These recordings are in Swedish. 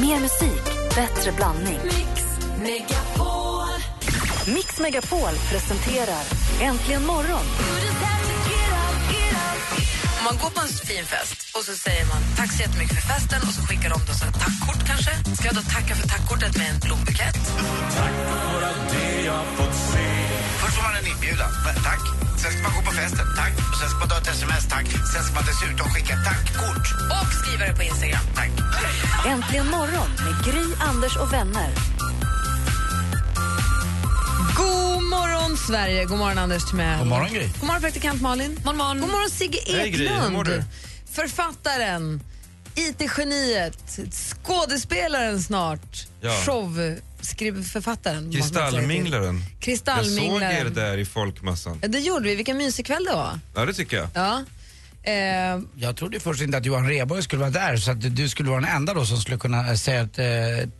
Mer musik, bättre blandning. Mix Megapol. Mix Megapol presenterar Äntligen morgon. Om man går på en fin fest och så säger man tack så jättemycket för festen och så skickar de då så ett tackkort kanske. Ska jag då tacka för tackkortet med en blombukett? Först får man en inbjudan. Tack. Sen ska man gå på festen. Tack. Och sen ska man ta ett sms. Tack. Sen ska man dessutom skicka tackkort. Och skriva det på Instagram. Tack. Äntligen morgon med Gry, Anders och vänner. God morgon, Sverige! God morgon, Anders Timell. God morgon, Gry. God morgon, praktikant Malin. God morgon, God morgon Sigge Hej, Gry. Eklund. du? Författaren, IT-geniet, skådespelaren snart, Ja. showförfattaren. Man säga till. Kristallminglaren. Jag såg Kristallminglaren. er där i folkmassan. Ja, det gjorde vi. Vilken mysig kväll det var. Ja, det tycker jag. Ja. Eh, Jag trodde först inte att Johan Rheborg skulle vara där så att du skulle vara den enda då som skulle kunna eh, säga att, eh,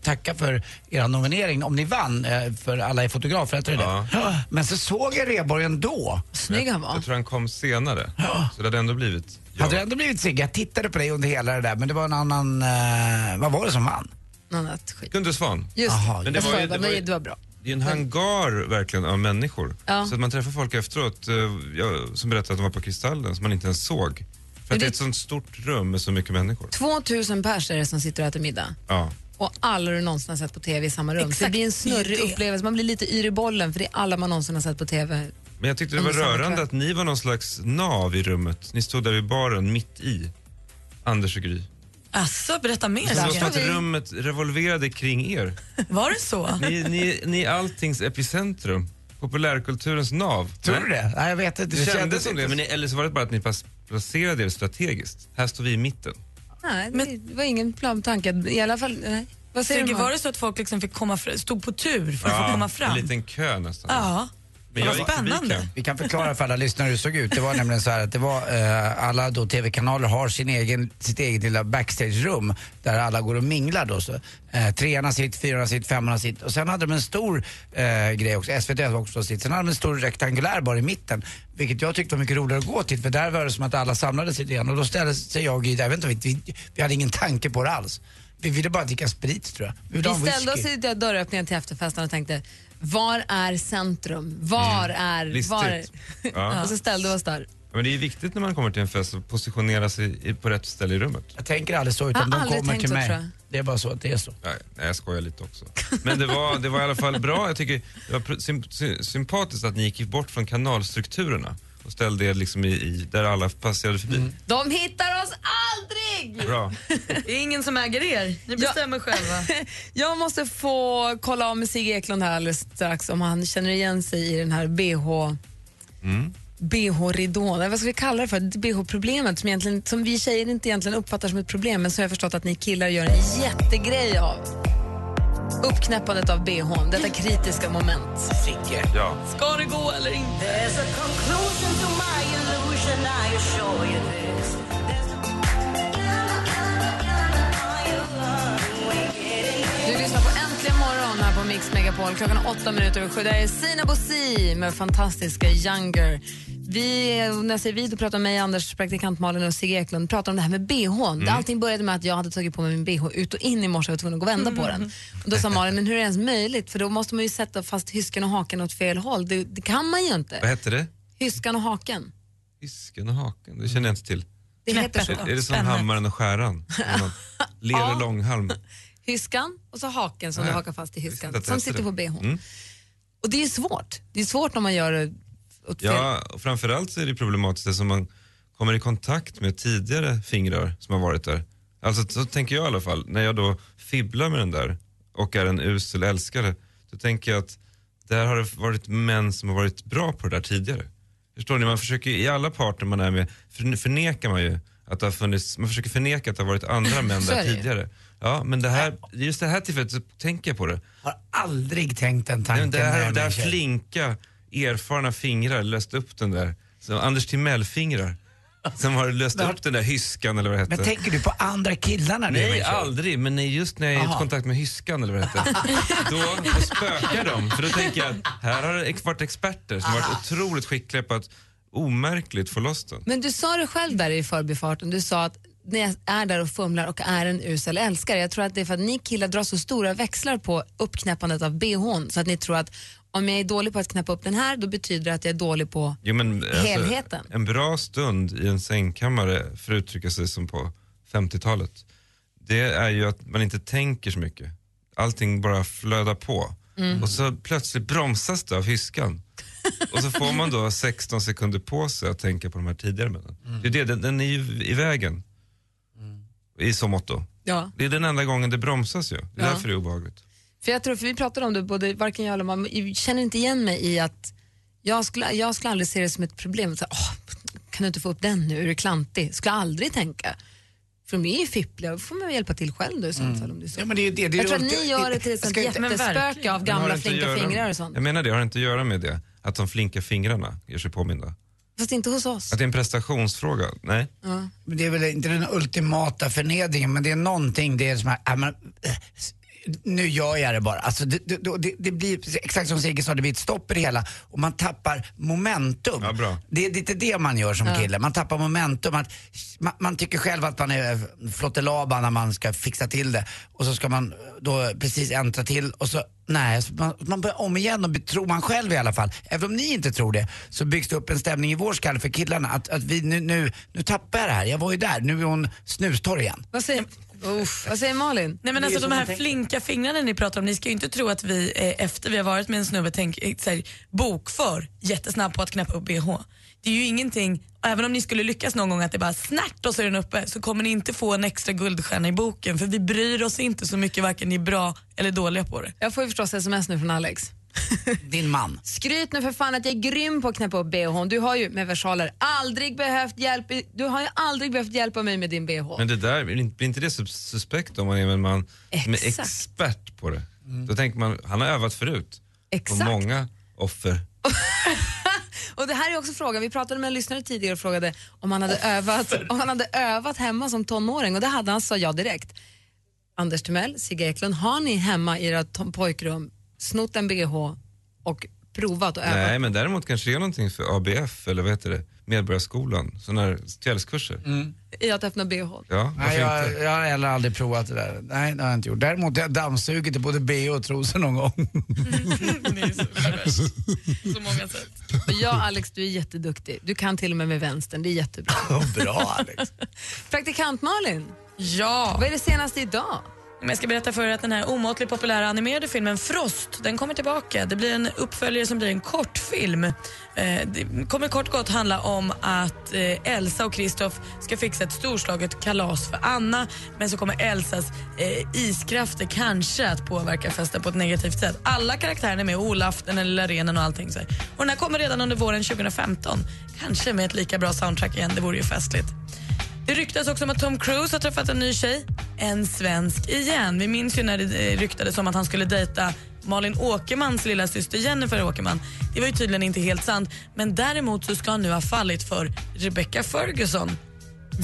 tacka för er nominering om ni vann eh, för Alla är fotografer, heter det Ja. det? Men så såg jag Rheborg ändå. snygg han var. Jag tror han kom senare. Så det hade ändå blivit jag. Hade det ändå blivit Sigge? Jag tittade på dig under hela det där men det var en annan, eh, vad var det som vann? Annat skit. Gunde Svan. Just Aha, det. men det var ju- det var ju- det var bra. Det är en hangar verkligen av människor. Ja. Så att man träffar folk efteråt eh, jag, som berättade att de var på Kristallen som man inte ens såg. För att det- det är ett sånt stort rum med så mycket människor. 2000 pers är det som sitter och äter middag. Ja. Och alla du någonsin har sett på TV i samma rum. Så det blir en snurrig upplevelse. Man blir lite yr i bollen för det är alla man någonsin har sett på TV. Men jag tyckte det var Under samma rörande kväll. att ni var någon slags nav i rummet. Ni stod där vid baren mitt i. Anders och Gry. Asså, berätta mer. Det var som att rummet revolverade kring er. Var det så? Ni, ni, ni är alltings epicentrum. Populärkulturens nav. Tror du det? Nej, jag vet inte. Det kändes kändes som det, inte men ni, eller så var det bara att ni placerade er strategiskt. Här står vi i mitten. Nej, det var ingen plan tanke. I alla fall, nej. Vad säger Sigge, du? var det så att folk liksom fick komma fram, stod på tur för att få komma fram? en liten kö nästan. Ja. Men Vad jag gick spännande. Vi kan förklara för alla lyssnare hur det såg ut. Det var nämligen så här att det var, eh, alla då tv-kanaler har sin egen, sitt eget lilla backstage-rum där alla går och minglar då. Så, eh, treorna sitt, fyrorna sitt, femmorna sitt. Och sen hade de en stor eh, grej också, SVT hade också sitt. Sen hade de en stor rektangulär bar i mitten. Vilket jag tyckte var mycket roligare att gå till för där var det som att alla samlades lite grann. Och då ställde sig jag och Gry, vet inte, vi, vi hade ingen tanke på det alls. Vi ville bara dricka sprit tror jag. Vi Vi ställde oss i dörröppningen till efterfesten och tänkte, var är centrum? Var är... Listigt. Var... Ja. och så ställde vi oss där. Men det är viktigt när man kommer till en fest att positionera sig i- på rätt ställe i rummet. Jag tänker aldrig så Jag utan har de aldrig kommer tänkt till så, mig. tror jag. Det är bara så att det är så. Nej, nej, jag skojar lite också. Men det var, det var i alla fall bra. Jag tycker det var pr- sym, sy, sympatiskt att ni gick bort från kanalstrukturerna och ställde er liksom i, i där alla passerade förbi. Mm. De hittar oss aldrig! Bra. Det är ingen som äger er. Ni bestämmer själva. Jag måste få kolla av med Sigge Eklund här alldeles strax om han känner igen sig i den här BH... Mm. BH-ridån, eller vad ska vi kalla det för? BH-problemet som, egentligen, som vi tjejer inte egentligen uppfattar som ett problem men som jag har förstått att ni killar gör en jättegrej av. Uppknäppandet av BHn, detta kritiska moment. Sigge. Ja. Ska det gå eller inte? Du lyssnar på Äntligen morgon här på Mix Megapol. Klockan åtta minuter över sju. Det är Sina Bosi med fantastiska Younger. Vi, när jag säger vi, då pratar mig, Anders, praktikant Malin och Sigge Eklund pratar om det här med bh. Mm. Allting började med att jag hade tagit på mig min bh ut och in i morse och var tvungen att gå och vända på den. Och då sa Malin, men hur är det ens möjligt? För då måste man ju sätta fast hysken och haken åt fel håll. Det, det kan man ju Vad inte. hette det? Hyskan och haken. Fisken och haken, det känner jag inte till. Det heter så. Är det som hammaren och skäran? Ler och långhalm. Hyskan och så haken som du Ja, hakar fast i hyskan. Som sitter på bhn. Mm. Och det är svårt. Det är svårt när man gör åt fel Ja, och framförallt så är det problematiskt eftersom man kommer i kontakt med tidigare fingrar som har varit där. Alltså så tänker jag i alla fall, när jag då fibblar med den där och är en usel älskare, då tänker jag att där har det varit män som har varit bra på det där tidigare. Förstår ni? Man försöker i alla parter man är med, för- förnekar man ju att det har funnits, man försöker förneka att det har varit andra män där det ju. tidigare. Ja, men det här, just det här tillfället så tänker jag på det. Har aldrig tänkt den Nej, tanken. men det när här, det här flinka, erfarna fingrar löst upp den där. Så Anders Timell-fingrar. Som har löst upp den där hyskan eller vad det hette. Men tänker du på andra killar när du är Nej, aldrig. Men nej, just när jag är i kontakt med hyskan eller vad det hette. då, då spökar de. För då tänker jag att här har det varit experter som har varit otroligt skickliga på att omärkligt få loss den. Men du sa det själv där i förbifarten, du sa att när jag är där och fumlar och är en usel älskare. Jag tror att det är för att ni killar drar så stora växlar på uppknäppandet av bhn så att ni tror att om jag är dålig på att knäppa upp den här då betyder det att jag är dålig på Jo, men, alltså, helheten. En bra stund i en sängkammare, för att uttrycka sig som på 50-talet, det är ju att man inte tänker så mycket. Allting bara flödar på. Mm. Och så plötsligt bromsas det av hyskan. och så får man då 16 sekunder på sig att tänka på de här tidigare männen. Det är det, den, den är ju i vägen. I så motto. Ja. Det är den enda gången det bromsas ju. Det är Ja. därför det är obehagligt. För jag tror, för vi pratade om det, både varken jag eller mamma, jag känner inte igen mig i att jag skulle, jag skulle aldrig se det som ett problem. Så, åh, kan du inte få upp den nu, är du klantig? Skulle jag aldrig tänka. För de är ju fippliga, då får man väl hjälpa till själv då i sånt fall. Om det är så. Ja, men det är det, det är jag tror att ni gör det till ett sånt ska inte- Men jättespöke verkligen. av Men har gamla det inte att flinka göra- fingrar och sånt. Jag menar det, har inte att göra med det? Att de flinka fingrarna gör sig påminda? Fast inte hos oss. Att det är en prestationsfråga? Nej. Men Det är väl inte den ultimata förnedringen men det är någonting, det är som här, äh, men, äh, nu gör jag det bara. Alltså det, det, det, det blir exakt som Sigge sa, det blir ett stopp i det hela och man tappar momentum. Ja, bra. Det är lite det man gör som kille, man tappar momentum. Man, man, man tycker själv att man är flottelaba när man ska fixa till det och så ska man då precis äntra till och så Nej, man, man börjar om igen och tror man själv i alla fall. Även om ni inte tror det så byggs det upp en stämning i vår skalle för killarna att, att vi nu, nu, nu tappar jag det här. Jag var ju där, nu är hon snustorr igen. Vad säger, Uff, vad säger Malin? Nej men alltså de här flinka fingrarna ni pratar om, ni ska ju inte tro att vi eh, efter vi har varit med en snubbe tänk, eh, så här, bokför jättesnabbt på att knäppa upp bh. Det är ju ingenting, även om ni skulle lyckas någon gång att det bara snärt och så är den uppe så kommer ni inte få en extra guldstjärna i boken för vi bryr oss inte så mycket varken ni är bra eller dåliga på det. Jag får ju förstås sms nu från Alex. Din man. Skryt nu för fan att jag är grym på att knäppa upp bhn. Du har ju med versaler aldrig behövt hjälp. Du har ju aldrig behövt hjälpa mig med din bh. Men det där, blir inte- det sus- suspekt om man är en man som är Exakt. expert på det? Då tänker man, han har övat förut. Exakt. På många offer. Och det här är också frågan, vi pratade med en lyssnare tidigare och frågade om han hade, övat, om han hade övat hemma som tonåring och det hade han, sa jag direkt. Anders Timell, Sigge Eklund, har ni hemma i era pojkrum snott en bh och provat och övat? Nej, men däremot kanske det är någonting för ABF eller vad heter det, Medborgarskolan, sådana här kvällskurser. I att öppna bh? Ja, Nej, jag, inte? jag har heller aldrig provat det där. Nej, det har jag inte gjort. Däremot har jag dammsugit i både bh och trosor någon gång. Ni är så perversa. Så många sätt. Och ja, Alex, du är jätteduktig. Du kan till och med med vänstern, det är jättebra. Bra Alex. Praktikant Malin, Ja. vad är det senaste idag? Men jag ska berätta för er att den här omåttligt populära animerade filmen Frost, den kommer tillbaka. Det blir en uppföljare som blir en kortfilm. Eh, det kommer kort gott handla om att eh, Elsa och Kristoff ska fixa ett storslaget kalas för Anna men så kommer Elsas eh, iskrafter kanske att påverka festen på ett negativt sätt. Alla karaktärerna är med, Olaf, den lilla renen och allting. Så här. Och den här kommer redan under våren 2015. Kanske med ett lika bra soundtrack igen, det vore ju festligt. Det ryktas också om att Tom Cruise har träffat en ny tjej. En svensk igen. Vi minns ju när det eh, ryktades om att han skulle dejta Malin Åkermans lilla syster Jennifer Åkerman. Det var ju tydligen inte helt sant. Men däremot så ska han nu ha fallit för Rebecca Ferguson.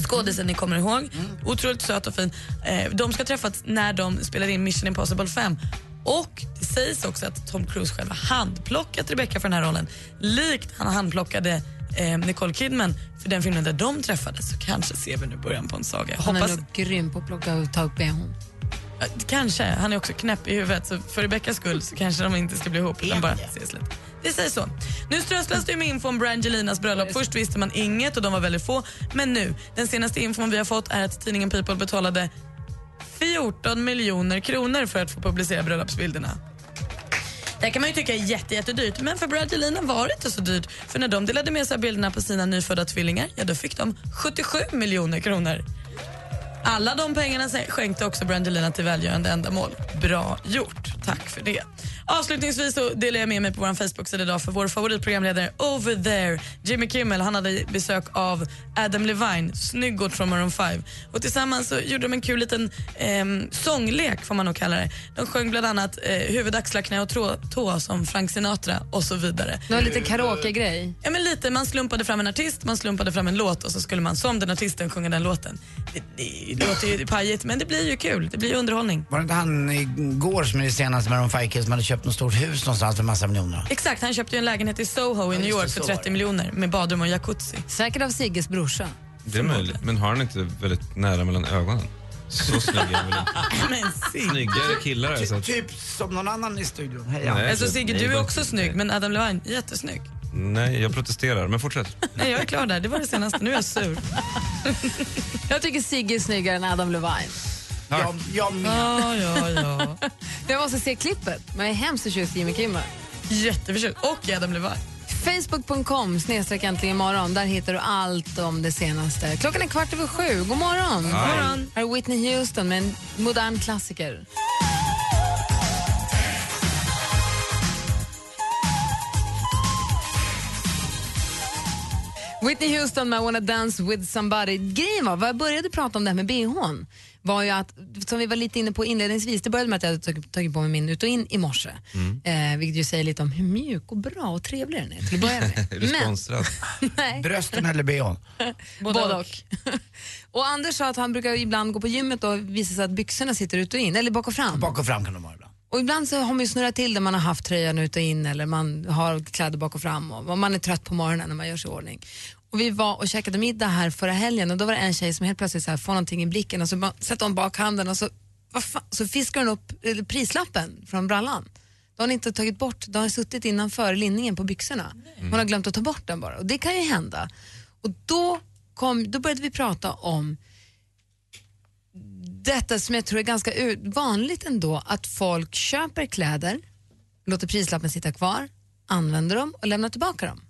Skådisen ni kommer ihåg. Otroligt söt och fin. Eh, De ska träffas när de spelar in Mission Impossible 5. Och det sägs också att Tom Cruise själv har handplockat Rebecca för den här rollen. Likt han handplockade eh, Nicole Kidman för den filmen där de träffades. Så kanske ser vi nu början på en saga. Han hoppas, är nog grym på att plocka och ta upp eh, kanske. Han är också knäpp i huvudet så för Rebeccas skull så kanske de inte ska bli ihop utan bara ses lite. Det säger så. Nu strösslas det med info om Brangelinas bröllop. Först visste man inget och de var väldigt få. Men nu, den senaste infon vi har fått är att tidningen People betalade 14 miljoner kronor för att få publicera bröllopsbilderna. Det här kan man ju tycka är jätte, jättedyrt, men för Brangelina var det inte så dyrt. För när de delade med sig av bilderna på sina nyfödda tvillingar, ja då fick de 77 miljoner kronor. Alla de pengarna skänkte också Brangelina till välgörande ändamål. Bra gjort. Tack för det. Avslutningsvis så delar jag med mig på vår Facebook-sida idag för vår favoritprogramledare Over there, Jimmy Kimmel. Han hade besök av Adam Levine, snyggott från Maroon 5. Och tillsammans så gjorde de en kul liten ehm, sånglek får man nog kalla det. De sjöng bland annat eh, huvud, axlar, knä och tå som Frank Sinatra och så vidare. Det var lite karaoke-grej. Ja, men lite. Man slumpade fram en artist, man slumpade fram en låt och så skulle man som den artisten sjunga den låten. Det, det låter ju pajigt men det blir ju kul. Det blir ju underhållning. Var det inte han igår som är det senaste med de Five som hade köpt något stort hus någonstans för massa miljoner? Exakt, han köpte ju en lägenhet i Soho i New det, York för var 30 det. miljoner med badrum och jacuzzi. Säkert av Sigges brorsa. Det är möjligt, men har han inte väldigt nära mellan ögonen? Så snygg är han väl inte? Snyggare killar är så att... Typ som någon annan i studion. Hej Nej. Alltså Sigge, du är också snygg, men Adam Levine, jättesnygg. Nej, jag protesterar, men fortsätt. Nej, jag är klar där. Det var det senaste. Nu är jag sur. Jag tycker Sigge är snyggare än Adam Levine. Jag, jag med. Ja, ja, ja. Jag måste se klippet. Men jag är hemskt förtjust i Jimmy Kimmel. Jätteförtjust. Och Adam Levine. Facebook.com snedstreck äntligen imorgon. Där hittar du allt om det senaste. Klockan är kvart över sju. God morgon. God morgon. Här är Whitney Houston med en modern klassiker. Whitney Houston med I wanna dance with somebody. Grejen var, vad jag började prata om det här med bhn var ju att, som vi var lite inne på inledningsvis, det började med att jag hade tagit, på mig min ut och in i morse. Eh, vilket ju säger lite om hur mjuk och bra och trevlig den är till att börja med. Är du sponsrad? nej, Brösten eller bhn? både och. och Anders sa att han brukar ibland gå på gymmet och visa sig att byxorna sitter ut och in, eller bak och fram. Bak och fram kan de vara ibland. Och ibland så har man ju snurrat till det, man har haft tröjan ut och in eller man har kläder bak och fram och man är trött på morgonen när man gör sig i ordning. Och vi var och käkade middag här förra helgen och då var det en tjej som helt plötsligt så här får någonting i blicken och så sätter hon bakhanden och så, vad fan, så fiskar hon upp eh, prislappen från brallan. Då har hon inte tagit bort, då har hon suttit innanför linningen på byxorna. Hon har glömt att ta bort den bara och det kan ju hända. Och då, kom, då började vi prata om detta som jag tror är ganska vanligt ändå, att folk köper kläder, låter prislappen sitta kvar, använder dem och lämnar tillbaka dem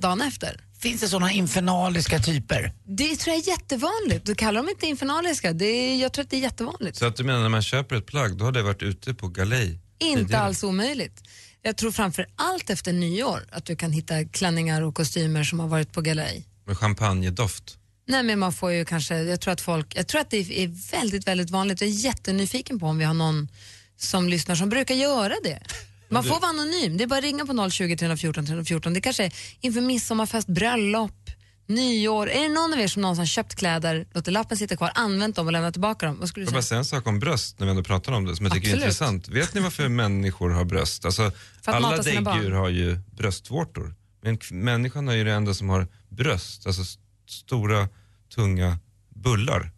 dagen efter. Finns det såna infernaliska typer? Det tror jag är jättevanligt. Du kallar dem inte infernaliska, det är, jag tror att det är jättevanligt. Så att du menar när man köper ett plagg, då har det varit ute på galej? Inte tidigare? alls omöjligt. Jag tror framför allt efter nyår att du kan hitta klänningar och kostymer som har varit på galej. Med champagnedoft? Nej men man får ju kanske, jag tror att folk, jag tror att det är väldigt, väldigt vanligt. Jag är jättenyfiken på om vi har någon som lyssnar som brukar göra det. Man får vara anonym, det är bara att ringa på 020 314 314. Det kanske är inför midsommarfest, bröllop, nyår. Är det någon av er som någonsin köpt kläder, låter lappen sitta kvar, använt dem och lämnat tillbaka dem? Vad skulle Jag du vill bara säga? säga en sak om bröst när vi ändå pratar om det som jag tycker Absolut. är intressant. Vet ni varför människor har bröst? Alltså, alla däggdjur har ju bröstvårtor. Men människan är ju det enda som har bröst, alltså stora, tunga bullar.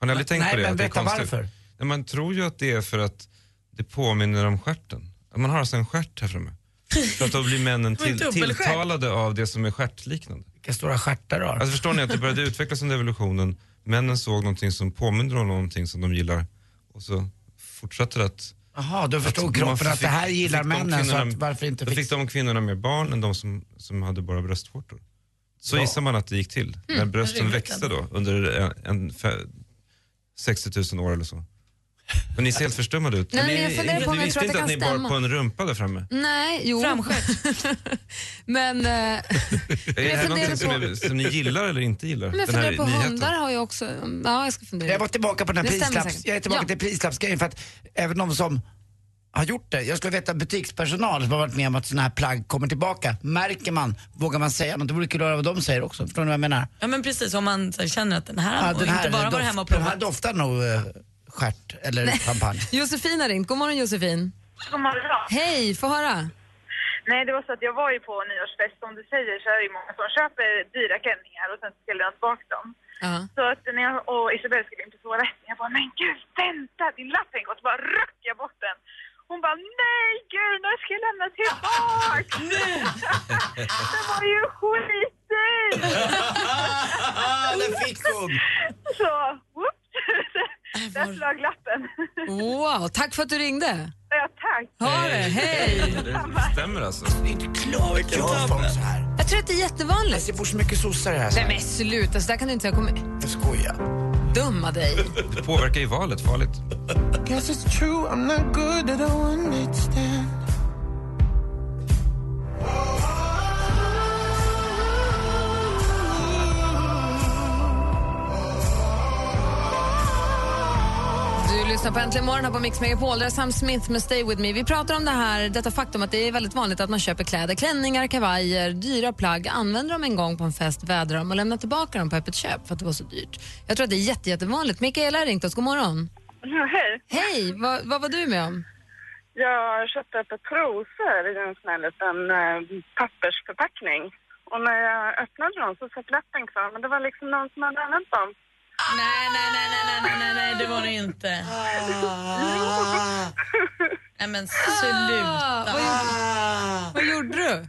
Har ni aldrig tänkt Nej, på det? men att det är berätta varför. Nej, man tror ju att det är för att det påminner om stjärten. Att Man har alltså en stjärt här framme. För att då blir männen Men till, tilltalade av det som är stjärtliknande. Vilka stora stjärtar du har. Alltså förstår ni att det började utvecklas under evolutionen. Männen såg någonting som påminner om någonting som de gillar och så fortsatte det att... Jaha, då att förstod kroppen att fick- det här gillar männen så att varför inte Då fick de kvinnorna mer barn än de som, som hade bara bröstvårtor. Så Ja. gissar man att det gick till. När brösten växte då under en, en, fe- 60 000 år eller så. Men ni ser helt förstummade ut. Nej, men ni, jag funderar på om ni jag visste tror att inte det att ni bar på en rumpa där framme? Nej, jo. Framstjärt. men eh, Är det jag här någonting som, är, som ni gillar eller inte gillar? men jag Den funderar på nyheten? hundar har ju också, ja jag ska fundera. Jag var tillbaka på den här säkert. Jag är tillbaka Ja. till prislappsgrejen för att även de som har gjort det. Jag skulle veta butikspersonal som har varit med om att sådana här plagg kommer tillbaka. Märker man? Vågar man säga något? Det vore kul att höra vad de säger också. Förstår ni vad jag menar? Ja men precis, om man så här, känner att den här, Ja, och inte bara doft- varit hemma och den här provat. doftar nog uh, stjärt eller champagne. Josefin har ringt. God morgon Josefin. God morgon. Hej, få höra. Nej, det var så att jag var ju på nyårsfest. Som du säger så är det ju många som köper dyra klänningar och sen ska lämna tillbaka dem. Ja. Så att när jag och Isabelle skulle in på toaletten, jag bara, men gud, vänta, din lapp hänger och så bara ryckte jag bort den. Hon bara, nej gud, när ska jag lämna tillbaka? den var ju skitdyr! det fick hon! så, whoops, där flög lappen. Wow, tack för att du ringde. ja, tack. Ha det, hej. Det stämmer alltså. Det är inte klart gör folk så här. Jag tror att det är jättevanligt. Det bor så mycket sossar det här. Nej men sluta, så där kan du inte säga. Kom, Jag skojar. Dumma dig. Det påverkar ju valet, farligt. Guess it's true, I'm not good at one night lyssnar på Äntligen morgon här på Mix Megapol. Där är Sam Smith med Stay With Me. Vi pratar om det här, detta faktum att det är väldigt vanligt att man köper kläder, klänningar, kavajer, dyra plagg, använder dem en gång på en fest, vädrar dem och lämnar tillbaka dem på öppet köp för att det var så dyrt. Jag tror att det är jätte, jättevanligt. Mikaela har ringt oss. God morgon. Hej. Hej, vad, vad var du med om? Jag köpte ett par trosor i en sån här liten eh, pappersförpackning. Och när jag öppnade dem så satt läppen kvar, men det var liksom någon som hade använt dem. Nej, nej, nej, nej, nej, nej, nej, nej, det var det inte. Nej men sluta. Vad gjorde, vad gjorde du?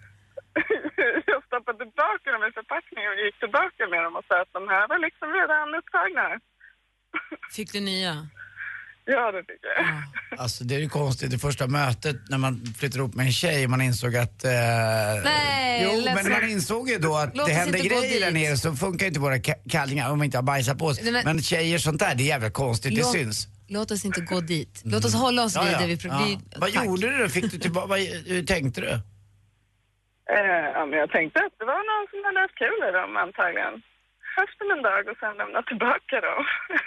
jag stoppade tillbaka dem i förpackningen och gick tillbaka med dem och sa att de här var liksom redan upptagna. Fick du nya? Ja, det fick jag. Alltså det är ju konstigt, det första mötet när man flyttade ihop med en tjej man insåg att... Eh, Nej, Jo, men man insåg ju då att Låt det oss hände inte gå grejer där dit. nere så funkar inte våra ka- kallingar om vi inte har bajsat på oss. Nej, men- Men tjejer sånt där, det är jävligt konstigt, det Låt- syns. Låt oss inte gå dit. Låt oss hålla oss vid det vi... Ja. vi Vad tack. gjorde du då? Fick du tillbaka, vad, hur tänkte du? Eh, ja, men jag tänkte att det var någon som hade haft kul i dem antagligen. Haft dem en dag och sen lämnat tillbaka dem.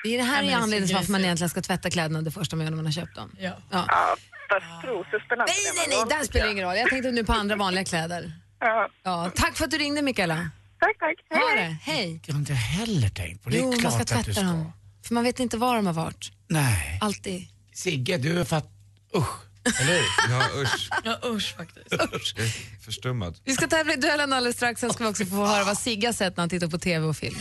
Det är det här Nej, är det anledningen till varför man egentligen ska tvätta kläderna det första man gör när man har köpt dem. Ja. Ja. Ja, fast trosor spelar Nej, nej, nej, där spelar det ingen roll. Jag tänkte nu på andra vanliga kläder. Ja, Ja, tack för att du ringde Mikaela. tack, tack. Ha Hej. det, hej. Jag har inte heller tänkt på det. Det är Jo, man klart ska att du tvätta ska. dem. För man vet inte var de har varit. Nej. Alltid. Sigge, du är fatt... Usch. Eller hur? Ja, usch. Ja usch faktiskt. Jag är förstummad. Vi ska tävla i duellen alldeles strax. Sen ska vi också få höra vad Sigge har sett när han tittar på TV och film.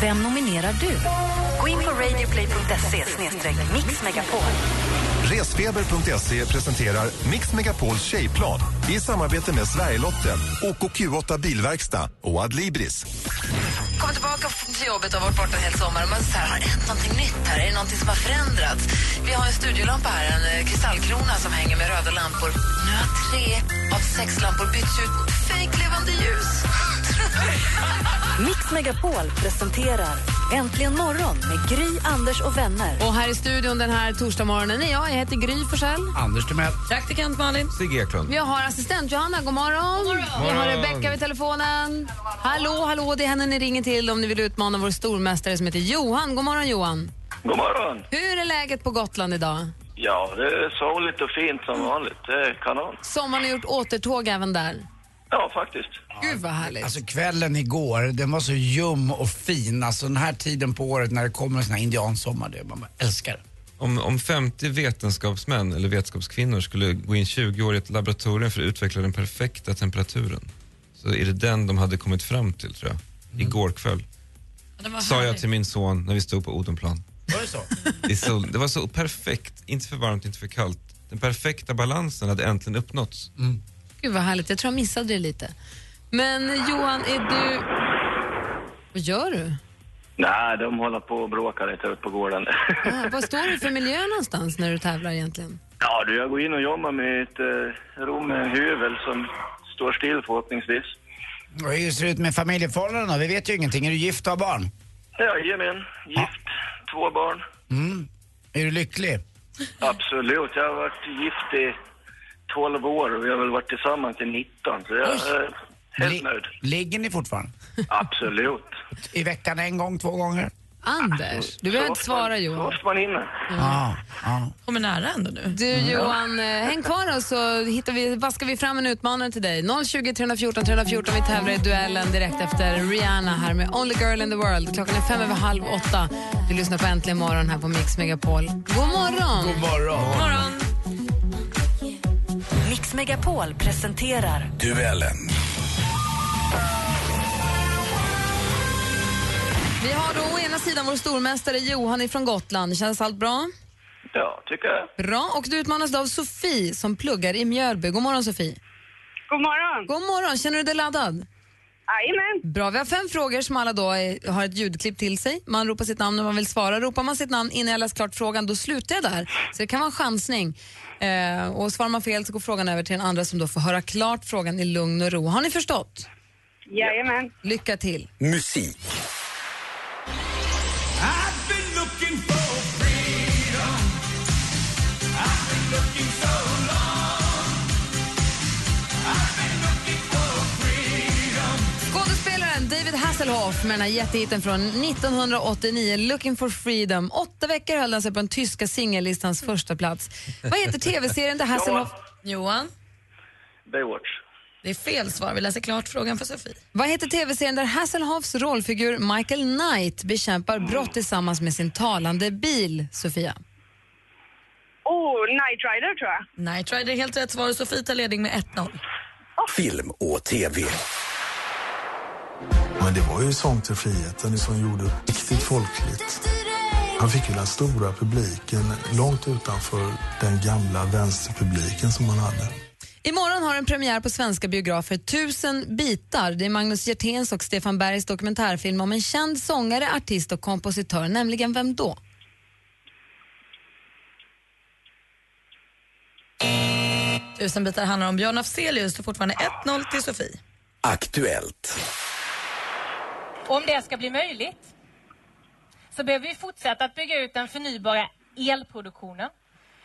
Vem nominerar du? Gå in på radioplay.se mixmegapol. Resfeber.se presenterar Mix Megapols tjejplan i samarbete med Sverigelotten, OKQ8 Bilverkstad och Adlibris. Kommer tillbaka till jobbet och har varit borta en hel sommar man så här, har det hänt någonting nytt här? Är det någonting som har förändrats? Vi har en studiolampa här, en eh, kristallkrona som hänger med röda lampor. Nu har tre av sex lampor bytts ut mot fejklevande ljus. Mix Megapol presenterar Äntligen morgon med Gry, Anders och vänner. Och här i studion den här torsdagsmorgonen är jag. Jag heter Gry Forssell. Anders Timell. Praktikant Malin. Sigge Eklund. Vi har assistent Johanna, god morgon. Vi har Rebecka vid telefonen. Hallå, hallå, det är henne ni ringer till om ni vill utmana vår stormästare som heter Johan. God morgon Johan. God morgon. Hur är läget på Gotland idag? Ja, det är soligt och fint som vanligt. Det är kanon. Sommaren har gjort återtåg även där. Ja, faktiskt. Gud vad härligt. Alltså kvällen igår, den var så ljum och fin. Alltså den här tiden på året när det kommer såna här indiansommar, det man bara älskar det. Om, om 50 vetenskapsmän eller vetenskapskvinnor skulle gå in 20 år i ett laboratorium för att utveckla den perfekta temperaturen så är det den de hade kommit fram till tror jag. Igår kväll. Sa jag till min son när vi stod på Odenplan. Var det så? Det, så, det var så perfekt, inte för varmt, inte för kallt. Den perfekta balansen hade äntligen uppnåtts. Gud vad härligt. Jag tror jag missade det lite. Men Johan, är du... Vad gör du? Nej, de håller på och bråkar lite ute på gården. Ah, vad står du för miljö någonstans när du tävlar egentligen? ja, du, jag går in och jobbar med ett eh, rum med en hyvel som står still förhoppningsvis. Och hur ser det ut med familjeförhållanden då? Vi vet ju ingenting. Är du gift och har barn? Jajamän, gift, två barn. Mm. Är du lycklig? Absolut, jag har varit gift i 12 år och vi har väl varit tillsammans i 19, så jag är helt nöjd. Ligger ni fortfarande? Absolut. I veckan en gång, två gånger? Anders, du behöver inte svara Så Johan. ofta man hinner. Ja. ja. Kommer nära ändå nu. Du Johan, eh, häng kvar då så hittar vi, vaskar vi fram en utmanare till dig. 020 314 314, vi tävlar i duellen direkt efter Rihanna här med Only Girl in the World. Klockan är fem över halv åtta. Du lyssnar på Äntligen morgon här på Mix Megapol. God morgon! God morgon. morgon. Megapol presenterar Duellen. Vi har då å ena sidan vår stormästare Johan ifrån Gotland. Känns allt bra? Ja, tycker jag. Bra. Och du utmanas då av Sofie som pluggar i Mjölby. God morgon Sofie. God morgon. God morgon. Känner du dig laddad? Jajamän. Bra. Vi har fem frågor som alla då är, har ett ljudklipp till sig. Man ropar sitt namn när man vill svara. Ropar man sitt namn innan jag läst klart frågan, då slutar jag där. Så det kan vara en chansning. Eh, och svarar man fel så går frågan över till den andra som då får höra klart frågan i lugn och ro. Har ni förstått? Jajamän. Lycka till. Musik. I've been looking for freedom. I've been looking so Hasselhoff med den här jättehitten från 1989, Looking for freedom. Åtta veckor höll den sig på den tyska singellistans första plats. Vad heter tv-serien där Hasselhoff... Johan? Baywatch. Det är fel svar. Vi läser klart frågan för Sofie. Vad heter tv-serien där Hasselhoffs rollfigur Michael Knight bekämpar brott tillsammans med sin talande bil, Sofia? Oh, Night Rider tror jag. Night Rider är helt rätt svar. Sofie tar ledning med 1-0. Film och TV. Men det var ju Sång till friheten som gjorde det riktigt folkligt. Han fick ju den stora publiken långt utanför den gamla vänsterpubliken som han hade. Imorgon har en premiär på svenska biografer Tusen bitar. Det är Magnus Hjerténs och Stefan Bergs dokumentärfilm om en känd sångare, artist och kompositör. Nämligen vem då? Tusen bitar handlar om Björn Afzelius. Det är fortfarande 1-0 till Sofie. Aktuellt. Om det ska bli möjligt så behöver vi fortsätta att bygga ut den förnybara elproduktionen.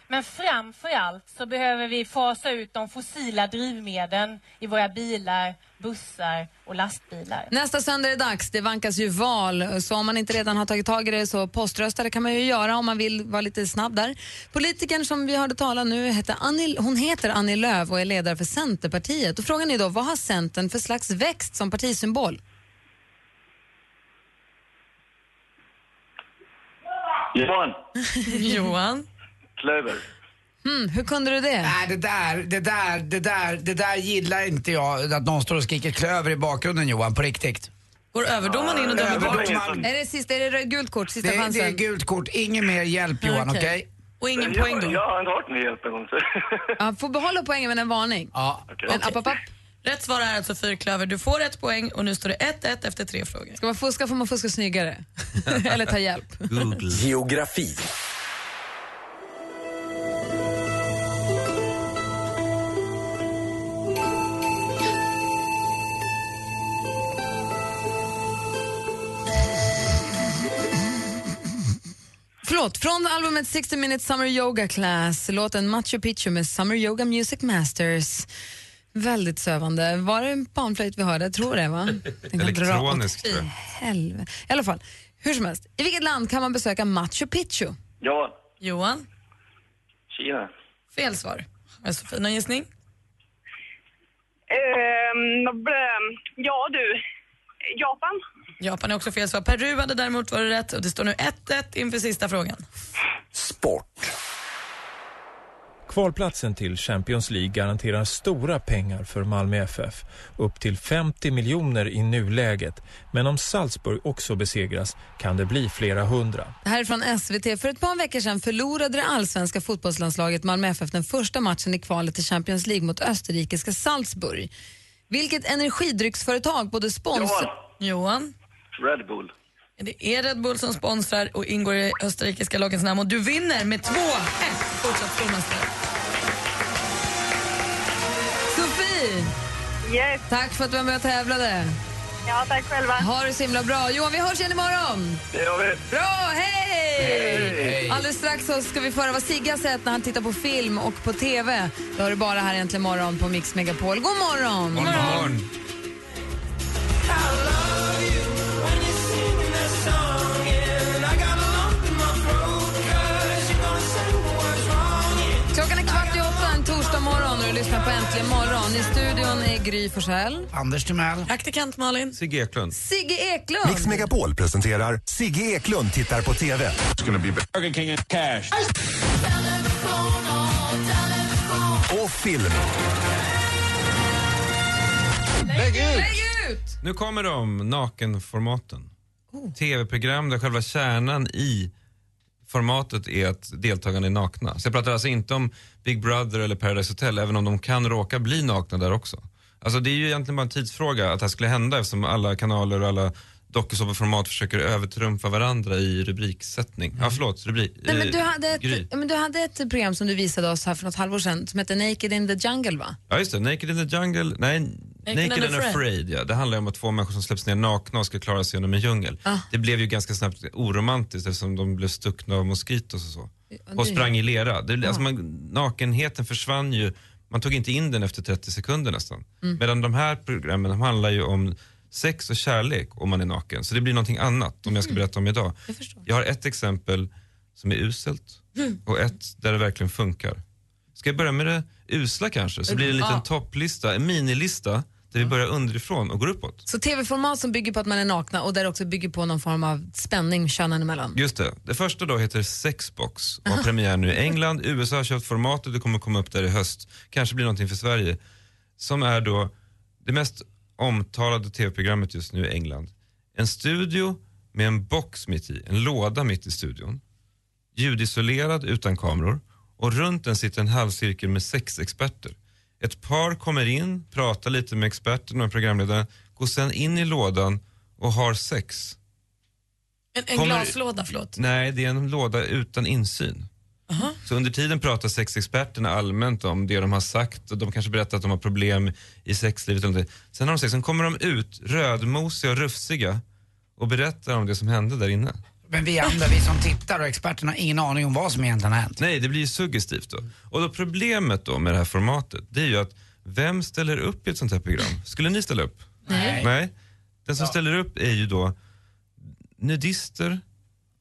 Men framför allt så behöver vi fasa ut de fossila drivmedlen i våra bilar, bussar och lastbilar. Nästa söndag är det dags. Det vankas ju val. Så om man inte redan har tagit tag i det så poströsta. Det kan man ju göra om man vill vara lite snabb där. Politikern som vi hörde tala nu heter Annie, hon heter Annie Lööf och är ledare för Centerpartiet. Och frågan är då, vad har Centern för slags växt som partisymbol? Johan. Johan? Klöver. Hmm, hur kunde du det? Nej, det där, det där, det där, det där gillar inte jag. Att någon står och skriker klöver i bakgrunden Johan, på riktigt. Går överdomaren in och dömer bort? Är det, sista, är det gult kort? Sista Det, det chansen? är gult kort, ingen mer hjälp Johan, okej? Okej. Och ingen jag, Jag har inte hört någon hjälp en gång. Ja, får behålla poängen men en varning. Ja. Men app, app, app. Rätt svar är alltså fyrklöver. Du får ett poäng och nu står det 1-1 efter tre frågor. Ska man fuska får man fuska snyggare. Eller ta hjälp. Geografi. Förlåt, från albumet 60 Minutes Summer Yoga Class, låten Machu Picchu med Summer Yoga Music Masters. Väldigt sövande. Var det en panflöjt vi hörde? Jag tror det, va? Elektronisk, tror jag. helvete. I alla fall, hur som helst. I vilket land kan man besöka Machu Picchu? Johan. Johan? Kina. Fel svar. Har Sofie någon gissning? Ehm, blä- ja du, Japan. Japan är också fel svar. Peru hade däremot varit rätt och det står nu 1-1 inför sista frågan. Kvalplatsen till Champions League garanterar stora pengar för Malmö FF. Upp till 50 miljoner i nuläget. Men om Salzburg också besegras kan det bli flera hundra. Det här är från SVT. För ett par veckor sedan förlorade det allsvenska fotbollslandslaget Malmö FF den första matchen i kvalet till Champions League mot österrikiska Salzburg. Vilket energidrycksföretag både sponsor... Johan? Red Bull. Det är Red Bull som sponsrar och ingår i österrikiska lagens namn och du vinner med 2-1. Fortsatt stormästare. Yes. Tack för att du var med och tävlade. Ja, tack själva. Ha det så himla bra. Johan, vi hörs igen imorgon. Det gör vi. Bra, hej! Hej. Alldeles strax så ska vi få höra vad Sigge har sett när han tittar på film och på TV. Det har du bara här äntligen morgon på Mix Megapol. God morgon! God morgon. Klockan lyssnar på Äntligen morgon. I studion är Gry Forssell. Anders Timell. Praktikant Malin. Sigge Eklund. Sigge Eklund. Mix Megapol presenterar Sigge Eklund tittar på TV. Burger King and cash. Och film. Lägg ut! Nu kommer de, nakenformaten. Tv-program där själva kärnan i formatet är att deltagarna är nakna. Så jag pratar alltså inte om Big Brother eller Paradise Hotel, även om de kan råka bli nakna där också. Alltså det är ju egentligen bara en tidsfråga att det här skulle hända eftersom alla kanaler och alla dokusåpaformat försöker övertrumfa varandra i rubriksättning. Ja, förlåt, rubrik. Nej, men du, hade Gry. ett, men du hade ett program som du visade oss här för något halvår sedan som hette Naked in the Jungle, va? Ja just det, Naked in the Jungle, nej, Naked, and and Afraid. afraid. ja. Det handlar om att två människor som släpps ner nakna och ska klara sig genom en djungel. Ah. Det blev ju ganska snabbt oromantiskt eftersom de blev stuckna av moskitos och så. Och sprang i lera. Det, alltså man, nakenheten försvann ju, man tog inte in den efter 30 sekunder nästan. Mm. Medan de här programmen de handlar ju om sex och kärlek om man är naken. Så det blir någonting annat om jag ska berätta om idag. Jag, har ett exempel som är uselt och ett där det verkligen funkar. Ska jag börja med det usla kanske? Så blir det en liten topplista, en minilista där vi börjar underifrån och går uppåt. Så tv-format som bygger på att man är nakna och där också bygger på någon form av spänning könen emellan. Just det. Det första då heter Sexbox och har premiär nu i England. USA har köpt formatet, det kommer komma upp där i höst. Kanske blir någonting för Sverige. Som är då det mest omtalade tv-programmet just nu i England. En studio med en box mitt i, en låda mitt i studion. Ljudisolerad utan kameror och runt den sitter en halvcirkel med sex experter. Ett par kommer in, pratar lite med experten och programledaren, går sen in i lådan och har sex. En, en Kommer- glaslåda, förlåt. Nej, det är en låda utan insyn. Så under tiden pratar sexexperterna allmänt om det de har sagt och de kanske berättar att de har problem i sexlivet. Eller. Sen har de sex, sen kommer de ut rödmosiga och rufsiga och berättar om det som hände där inne. Men vi andra, vi som tittar och experterna har ingen aning om vad som egentligen har hänt. Nej, det blir ju suggestivt då. Och då problemet då med det här formatet, det är ju att vem ställer upp i ett sånt här program? Skulle ni ställa upp? Nej. Nej. Den som ställer upp är ju då nudister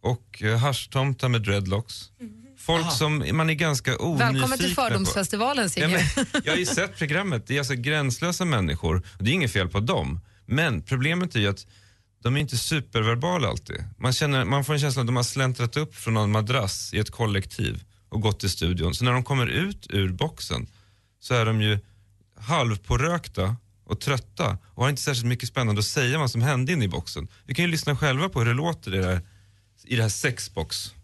och eh, haschtomtar med dreadlocks. Folk som man är ganska onyfikna Välkommen till. Fördomsfestivalen, Ja, Sigge. men, jag har ju sett programmet, det är alltså gränslösa människor och det är inget fel på dem. Men problemet är ju att de är inte superverbala alltid. Man, känner, man får en känsla av att de har släntrat upp från någon madrass i ett kollektiv och gått till studion. Så när de kommer ut ur boxen så är de ju halvpårökta och trötta och har inte särskilt mycket spännande att säga om vad som hände inne i boxen. Vi kan ju lyssna själva på hur det låter i det här, i det här sexbox.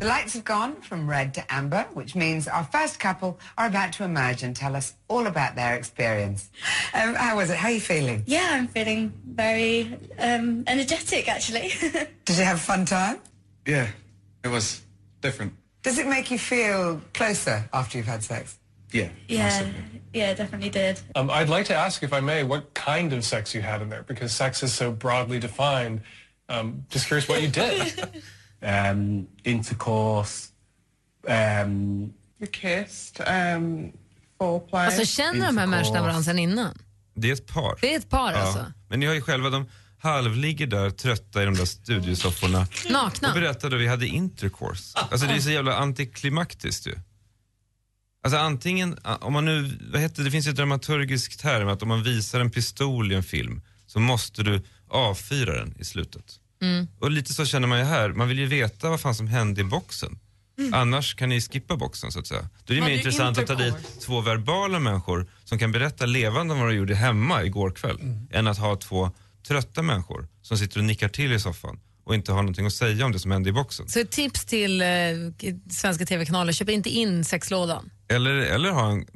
The lights have gone from red to amber, which means our first couple are about to emerge and tell us all about their experience. Um, how was it? How are you feeling? Yeah, I'm feeling very um, energetic actually. Did you have a fun time? Yeah, it was different. Does it make you feel closer after you've had sex? Yeah. yeah, yeah, definitely did. Um, I'd like to ask, if I may, what kind of sex you had in there, because sex is so broadly defined. Um, just curious what you did. um, intercourse, um, We kissed, um, foreplay. Alltså känner de här människorna varandra sedan innan? Det är ett par. Det är ett par alltså? Men ni har ju själva, de halvligger där trötta i de där studiosofforna. Nakna? Och berättade att vi hade intercourse. Alltså det är så jävla antiklimaktiskt ju. Alltså antingen, om man nu, vad heter det, det finns ju ett dramaturgisk term att om man visar en pistol i en film så måste du avfyra den i slutet. Mm. Och lite så känner man ju här, man vill ju veta vad fan som hände i boxen. Annars kan ni skippa boxen så att säga. Då är det mer intressant att ta dit två verbala människor som kan berätta levande om vad de gjorde hemma igår kväll. Än att ha två trötta människor som sitter och nickar till i soffan och inte har någonting att säga om det som hände i boxen. Så ett tips till eh, svenska tv-kanaler, köp inte in sexlådan. Eller, eller ha en,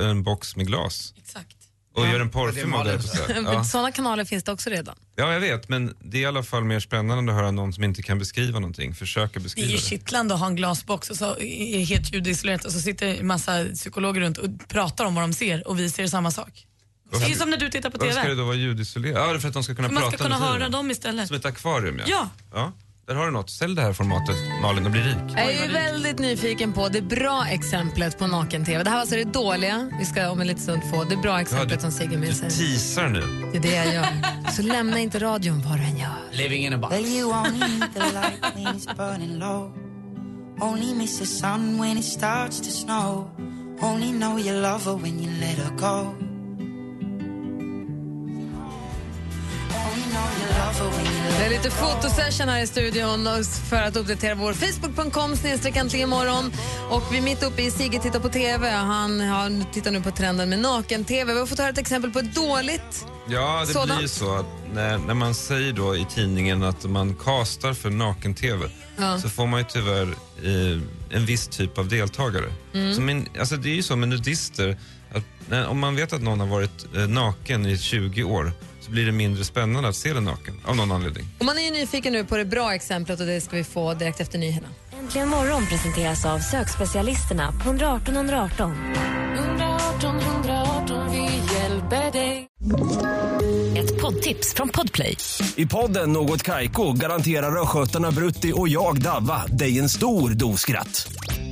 en box med glas. Exakt. Och gör en porrfilm av det. Ja. Sådana kanaler finns det också redan. ja, jag vet, men det är i alla fall mer spännande att höra någon som inte kan beskriva någonting, försöka Det är beskriva ju det. kittlande att ha en glasbox och så är helt ljudisolerat och så sitter en massa psykologer runt och pratar om vad de ser och vi ser samma sak. Det är som när du tittar på Varför ska det TV. då vara ljudisolerat? Ja, det är för att de ska kunna Man prata ska kunna höra dem istället. Som ett akvarium, ja. Ja. ja. Där har du något. Sälj det här formatet, Malin, och bli rik. Jag är ju väldigt nyfiken på det bra exemplet på naken-tv. Det här var alltså det dåliga. Vi ska om en liten stund få det bra exemplet som Sigge med sig. Teasar nu. Det är det jag gör. Så lämna inte radion vad du än gör. Living in a box. Well, you only need the light when it's burning low. Only miss the sun when it starts to snow. Only know you love her when you let her go. Det är lite fotosession här i studion för att uppdatera vår Facebook.com snedstreck imorgon. Och vi är mitt uppe i Sigge tittar på TV. Han har, tittar nu på trenden med naken-TV. Vi har fått höra ett exempel på ett dåligt. Ja, det Sådant. blir ju så att när, när man säger då i tidningen att man kastar för naken-tv Ja. så får man ju tyvärr eh, en viss typ av deltagare. Mm. Så min, alltså det är ju så med nudister, att när, om man vet att någon har varit eh, naken i 20 år så blir det mindre spännande att se den naken av någon anledning. Och man är ju nyfiken nu på det bra exemplet och det ska vi få direkt efter nyheterna. Äntligen morgon presenteras av sökspecialisterna på 118 118. 118 118, vi hjälper dig. Ett poddtips från Podplay. I podden Något Kaiko garanterar östgötarna Brutti och jag, Davva, dig en stor dos skratt.